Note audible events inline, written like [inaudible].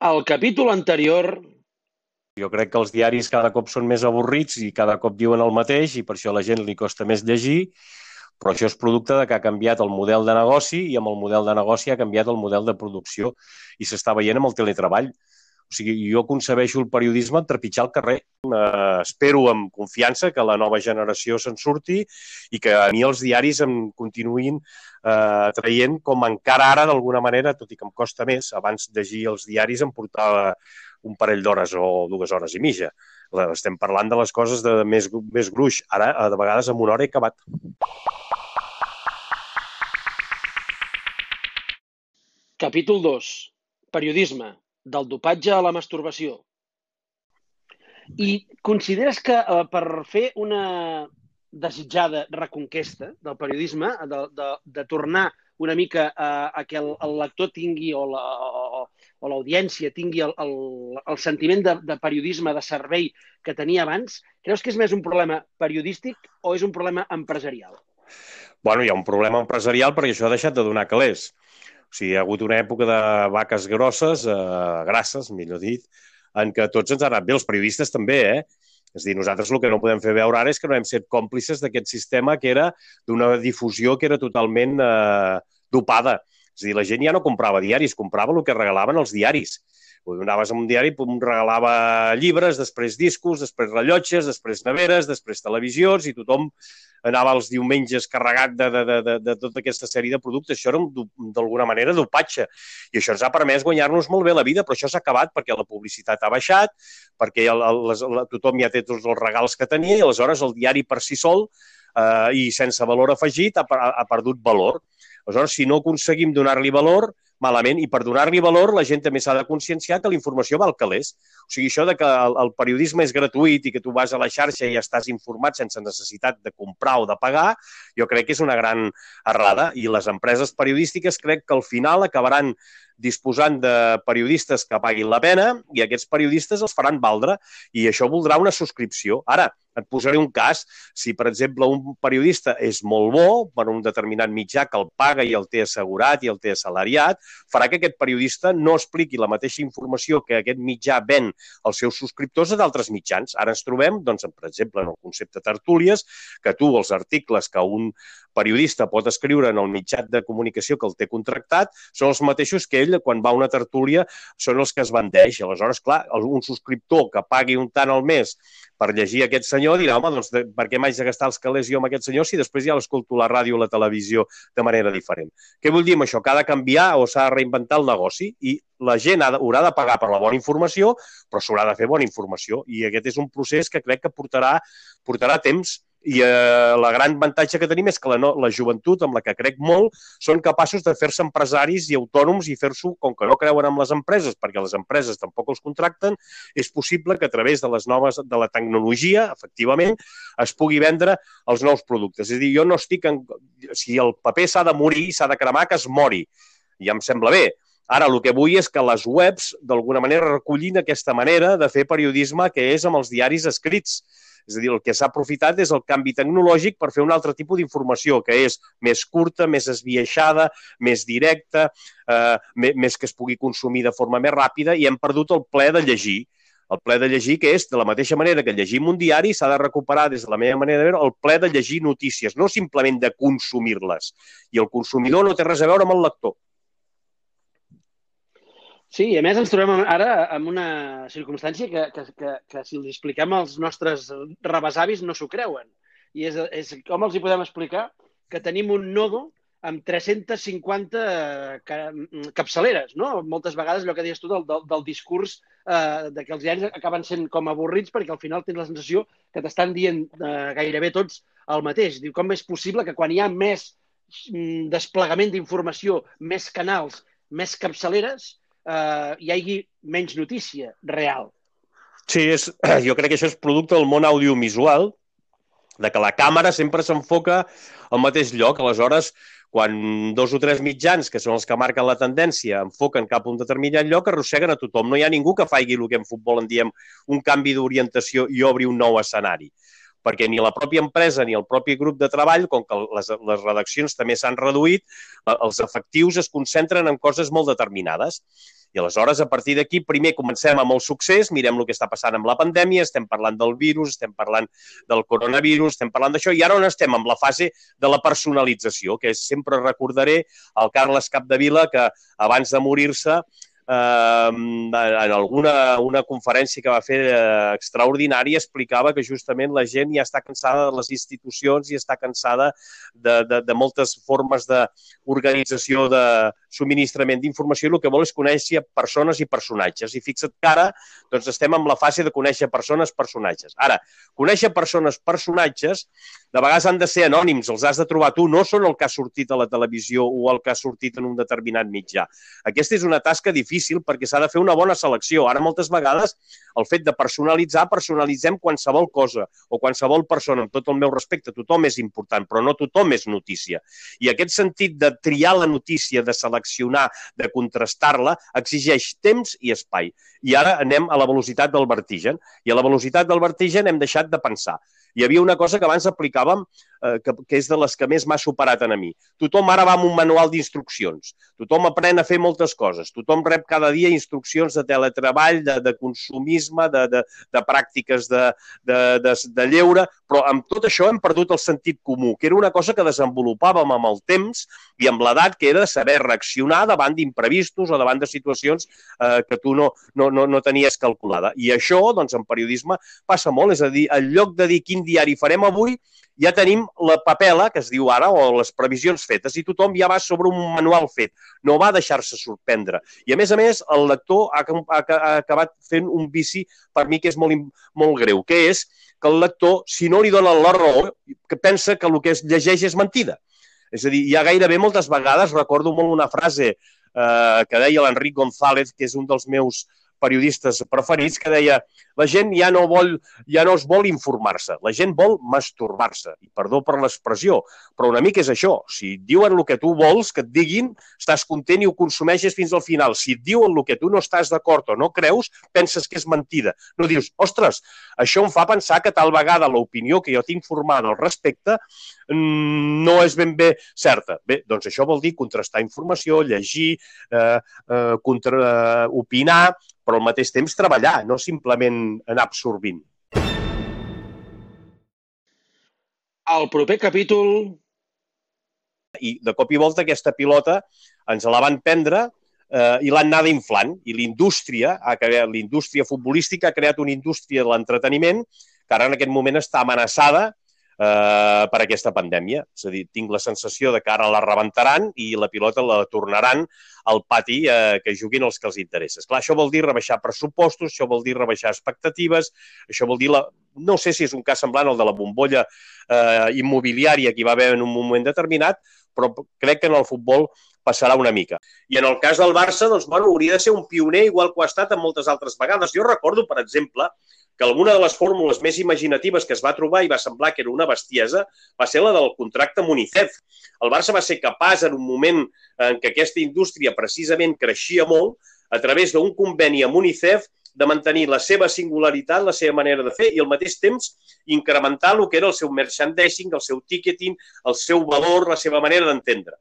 Al capítol anterior... Jo crec que els diaris cada cop són més avorrits i cada cop diuen el mateix i per això a la gent li costa més llegir, però això és producte de que ha canviat el model de negoci i amb el model de negoci ha canviat el model de producció i s'està veient amb el teletreball. O sigui, jo concebeixo el periodisme trepitjar el carrer. Eh, espero amb confiança que la nova generació se'n surti i que a mi els diaris em continuïn eh, traient com encara ara, d'alguna manera, tot i que em costa més, abans llegir els diaris em portava un parell d'hores o dues hores i mitja. Estem parlant de les coses de més, més gruix. Ara, de vegades, amb una hora he acabat. Capítol 2. Periodisme del dopatge a la masturbació. I consideres que eh, per fer una desitjada reconquesta del periodisme, de, de, de tornar una mica a, a que el, el lector tingui o la, o l'audiència tingui el, el, el sentiment de, de periodisme, de servei que tenia abans, creus que és més un problema periodístic o és un problema empresarial? Bueno, hi ha un problema empresarial perquè això ha deixat de donar calés. O sigui, hi ha hagut una època de vaques grosses, eh, grasses, millor dit, en què tots ens ha anat bé, els periodistes també, eh? És dir, nosaltres el que no podem fer veure ara és que no hem set còmplices d'aquest sistema que era d'una difusió que era totalment eh, dopada. És dir, la gent ja no comprava diaris, comprava el que regalaven els diaris. Anaves a un diari, pum, regalava llibres, després discos, després rellotges, després neveres, després televisions, i tothom anava els diumenges carregat de, de, de, de, de tota aquesta sèrie de productes. Això era, d'alguna manera, dopatge. I això ens ha permès guanyar-nos molt bé la vida, però això s'ha acabat perquè la publicitat ha baixat, perquè el, les, la, tothom ja té tots els regals que tenia, i aleshores el diari per si sol eh, i sense valor afegit ha, ha, ha perdut valor. Aleshores, si no aconseguim donar-li valor, malament. I per donar-li valor, la gent també s'ha de conscienciar que la informació val calés. O sigui, això de que el, el periodisme és gratuït i que tu vas a la xarxa i estàs informat sense necessitat de comprar o de pagar, jo crec que és una gran errada. I les empreses periodístiques crec que al final acabaran disposant de periodistes que paguin la pena i aquests periodistes els faran valdre i això voldrà una subscripció. Ara, et posaré un cas. Si, per exemple, un periodista és molt bo per un determinat mitjà que el paga i el té assegurat i el té assalariat, farà que aquest periodista no expliqui la mateixa informació que aquest mitjà ven als seus subscriptors a d'altres mitjans. Ara ens trobem, doncs, per exemple, en el concepte tertúlies, que tu els articles que un periodista pot escriure en el mitjà de comunicació que el té contractat són els mateixos que ell, quan va una tertúlia, són els que es vendeix. Aleshores, clar, un subscriptor que pagui un tant al mes per llegir aquest senyor dirà, home, doncs per què m'haig de gastar els calés jo amb aquest senyor si després ja l'escolto la ràdio o la televisió de manera diferent? Què vull dir amb això? Que ha de canviar o s'ha de reinventar el negoci i la gent ha de, haurà de pagar per la bona informació, però s'haurà de fer bona informació. I aquest és un procés que crec que portarà, portarà temps i eh, la gran avantatge que tenim és que la, no, la joventut, amb la que crec molt, són capaços de fer-se empresaris i autònoms i fer-s'ho, com que no creuen en les empreses, perquè les empreses tampoc els contracten, és possible que a través de les noves, de la tecnologia, efectivament, es pugui vendre els nous productes. És a dir, jo no estic en... Si el paper s'ha de morir, s'ha de cremar, que es mori. Ja em sembla bé. Ara, el que vull és que les webs, d'alguna manera, recullin aquesta manera de fer periodisme que és amb els diaris escrits és a dir, el que s'ha aprofitat és el canvi tecnològic per fer un altre tipus d'informació, que és més curta, més esbiaixada, més directa, eh, més que es pugui consumir de forma més ràpida i hem perdut el ple de llegir el ple de llegir, que és, de la mateixa manera que llegim un diari, s'ha de recuperar, des de la meva manera de veure, el ple de llegir notícies, no simplement de consumir-les. I el consumidor no té res a veure amb el lector. Sí, i a més ens trobem ara en una circumstància que, que, que, que si els expliquem als nostres rebesavis no s'ho creuen. I és, és com els hi podem explicar que tenim un nodo amb 350 capçaleres, no? Moltes vegades allò que deies tu del, del, del discurs eh, de que els diaris acaben sent com avorrits perquè al final tens la sensació que t'estan dient eh, gairebé tots el mateix. Diu, com és possible que quan hi ha més mm, desplegament d'informació, més canals, més capçaleres, eh, hi hagi menys notícia real. Sí, és, [clears throat] jo crec que això és producte del món audiovisual, de que la càmera sempre s'enfoca al mateix lloc. Aleshores, quan dos o tres mitjans, que són els que marquen la tendència, enfoquen cap a un determinat lloc, arrosseguen a tothom. No hi ha ningú que faci el que en futbol en diem un canvi d'orientació i obri un nou escenari perquè ni la pròpia empresa ni el propi grup de treball, com que les, les redaccions també s'han reduït, eh, els efectius es concentren en coses molt determinades. I aleshores, a partir d'aquí, primer comencem amb el succés, mirem el que està passant amb la pandèmia, estem parlant del virus, estem parlant del coronavirus, estem parlant d'això, i ara on estem? Amb la fase de la personalització, que sempre recordaré el Carles Capdevila, que abans de morir-se eh, en alguna una conferència que va fer eh, extraordinària explicava que justament la gent ja està cansada de les institucions i està cansada de, de, de moltes formes d'organització de subministrament d'informació i el que vol és conèixer persones i personatges. I fixa't que ara doncs, estem en la fase de conèixer persones, personatges. Ara, conèixer persones, personatges, de vegades han de ser anònims, els has de trobar tu, no són el que ha sortit a la televisió o el que ha sortit en un determinat mitjà. Aquesta és una tasca difícil perquè s'ha de fer una bona selecció. Ara, moltes vegades, el fet de personalitzar, personalitzem qualsevol cosa o qualsevol persona, amb tot el meu respecte. Tothom és important, però no tothom és notícia. I aquest sentit de triar la notícia, de seleccionar, de contrastar-la, exigeix temps i espai. I ara anem a la velocitat del vertigen. I a la velocitat del vertigen hem deixat de pensar. Hi havia una cosa que abans aplicàvem, eh, que, que és de les que més m'ha superat a mi. Tothom ara va amb un manual d'instruccions. Tothom aprèn a fer moltes coses. Tothom rep cada dia instruccions de teletreball, de, de consumisme, de, de, de pràctiques de, de, de, de lleure, però amb tot això hem perdut el sentit comú, que era una cosa que desenvolupàvem amb el temps i amb l'edat, que era saber reaccionar davant d'imprevistos o davant de situacions eh, que tu no, no, no, no tenies calculada. I això, doncs, en periodisme passa molt, és a dir, en lloc de dir quin diari farem avui, ja tenim la papela, que es diu ara, o les previsions fetes, i tothom ja va sobre un manual fet. No va deixar-se sorprendre. I, a més a més, el lector ha, ha, ha acabat fent un vici, per mi, que és molt, molt greu, que és que el lector, si no li dona la raó, que pensa que el que es llegeix és mentida. És a dir, ha gairebé moltes vegades, recordo molt una frase eh, que deia l'Enric González, que és un dels meus periodistes preferits, que deia la gent ja no, vol, ja no es vol informar-se, la gent vol masturbar-se. I perdó per l'expressió, però una mica és això. Si et diuen el que tu vols que et diguin, estàs content i ho consumeixes fins al final. Si et diuen el que tu no estàs d'acord o no creus, penses que és mentida. No dius, ostres, això em fa pensar que tal vegada l'opinió que jo tinc formada al respecte mm, no és ben bé certa. Bé, doncs això vol dir contrastar informació, llegir, eh, eh, contra, eh, opinar, però al mateix temps treballar, no simplement anar absorbint. El proper capítol... I de cop i volta aquesta pilota ens la van prendre eh, i l'han anada inflant. I l'indústria, l'indústria futbolística ha creat una indústria de l'entreteniment que ara en aquest moment està amenaçada eh, per aquesta pandèmia. És a dir, tinc la sensació de que ara la rebentaran i la pilota la tornaran al pati eh, que juguin els que els interessa. Clar, això vol dir rebaixar pressupostos, això vol dir rebaixar expectatives, això vol dir la... No sé si és un cas semblant al de la bombolla eh, immobiliària que hi va haver en un moment determinat, però crec que en el futbol passarà una mica. I en el cas del Barça, doncs, bueno, hauria de ser un pioner igual que ho ha estat en moltes altres vegades. Jo recordo, per exemple, que alguna de les fórmules més imaginatives que es va trobar i va semblar que era una bestiesa va ser la del contracte amb UNICEF. El Barça va ser capaç, en un moment en què aquesta indústria precisament creixia molt, a través d'un conveni amb UNICEF, de mantenir la seva singularitat, la seva manera de fer i al mateix temps incrementar el que era el seu merchandising, el seu ticketing, el seu valor, la seva manera d'entendre.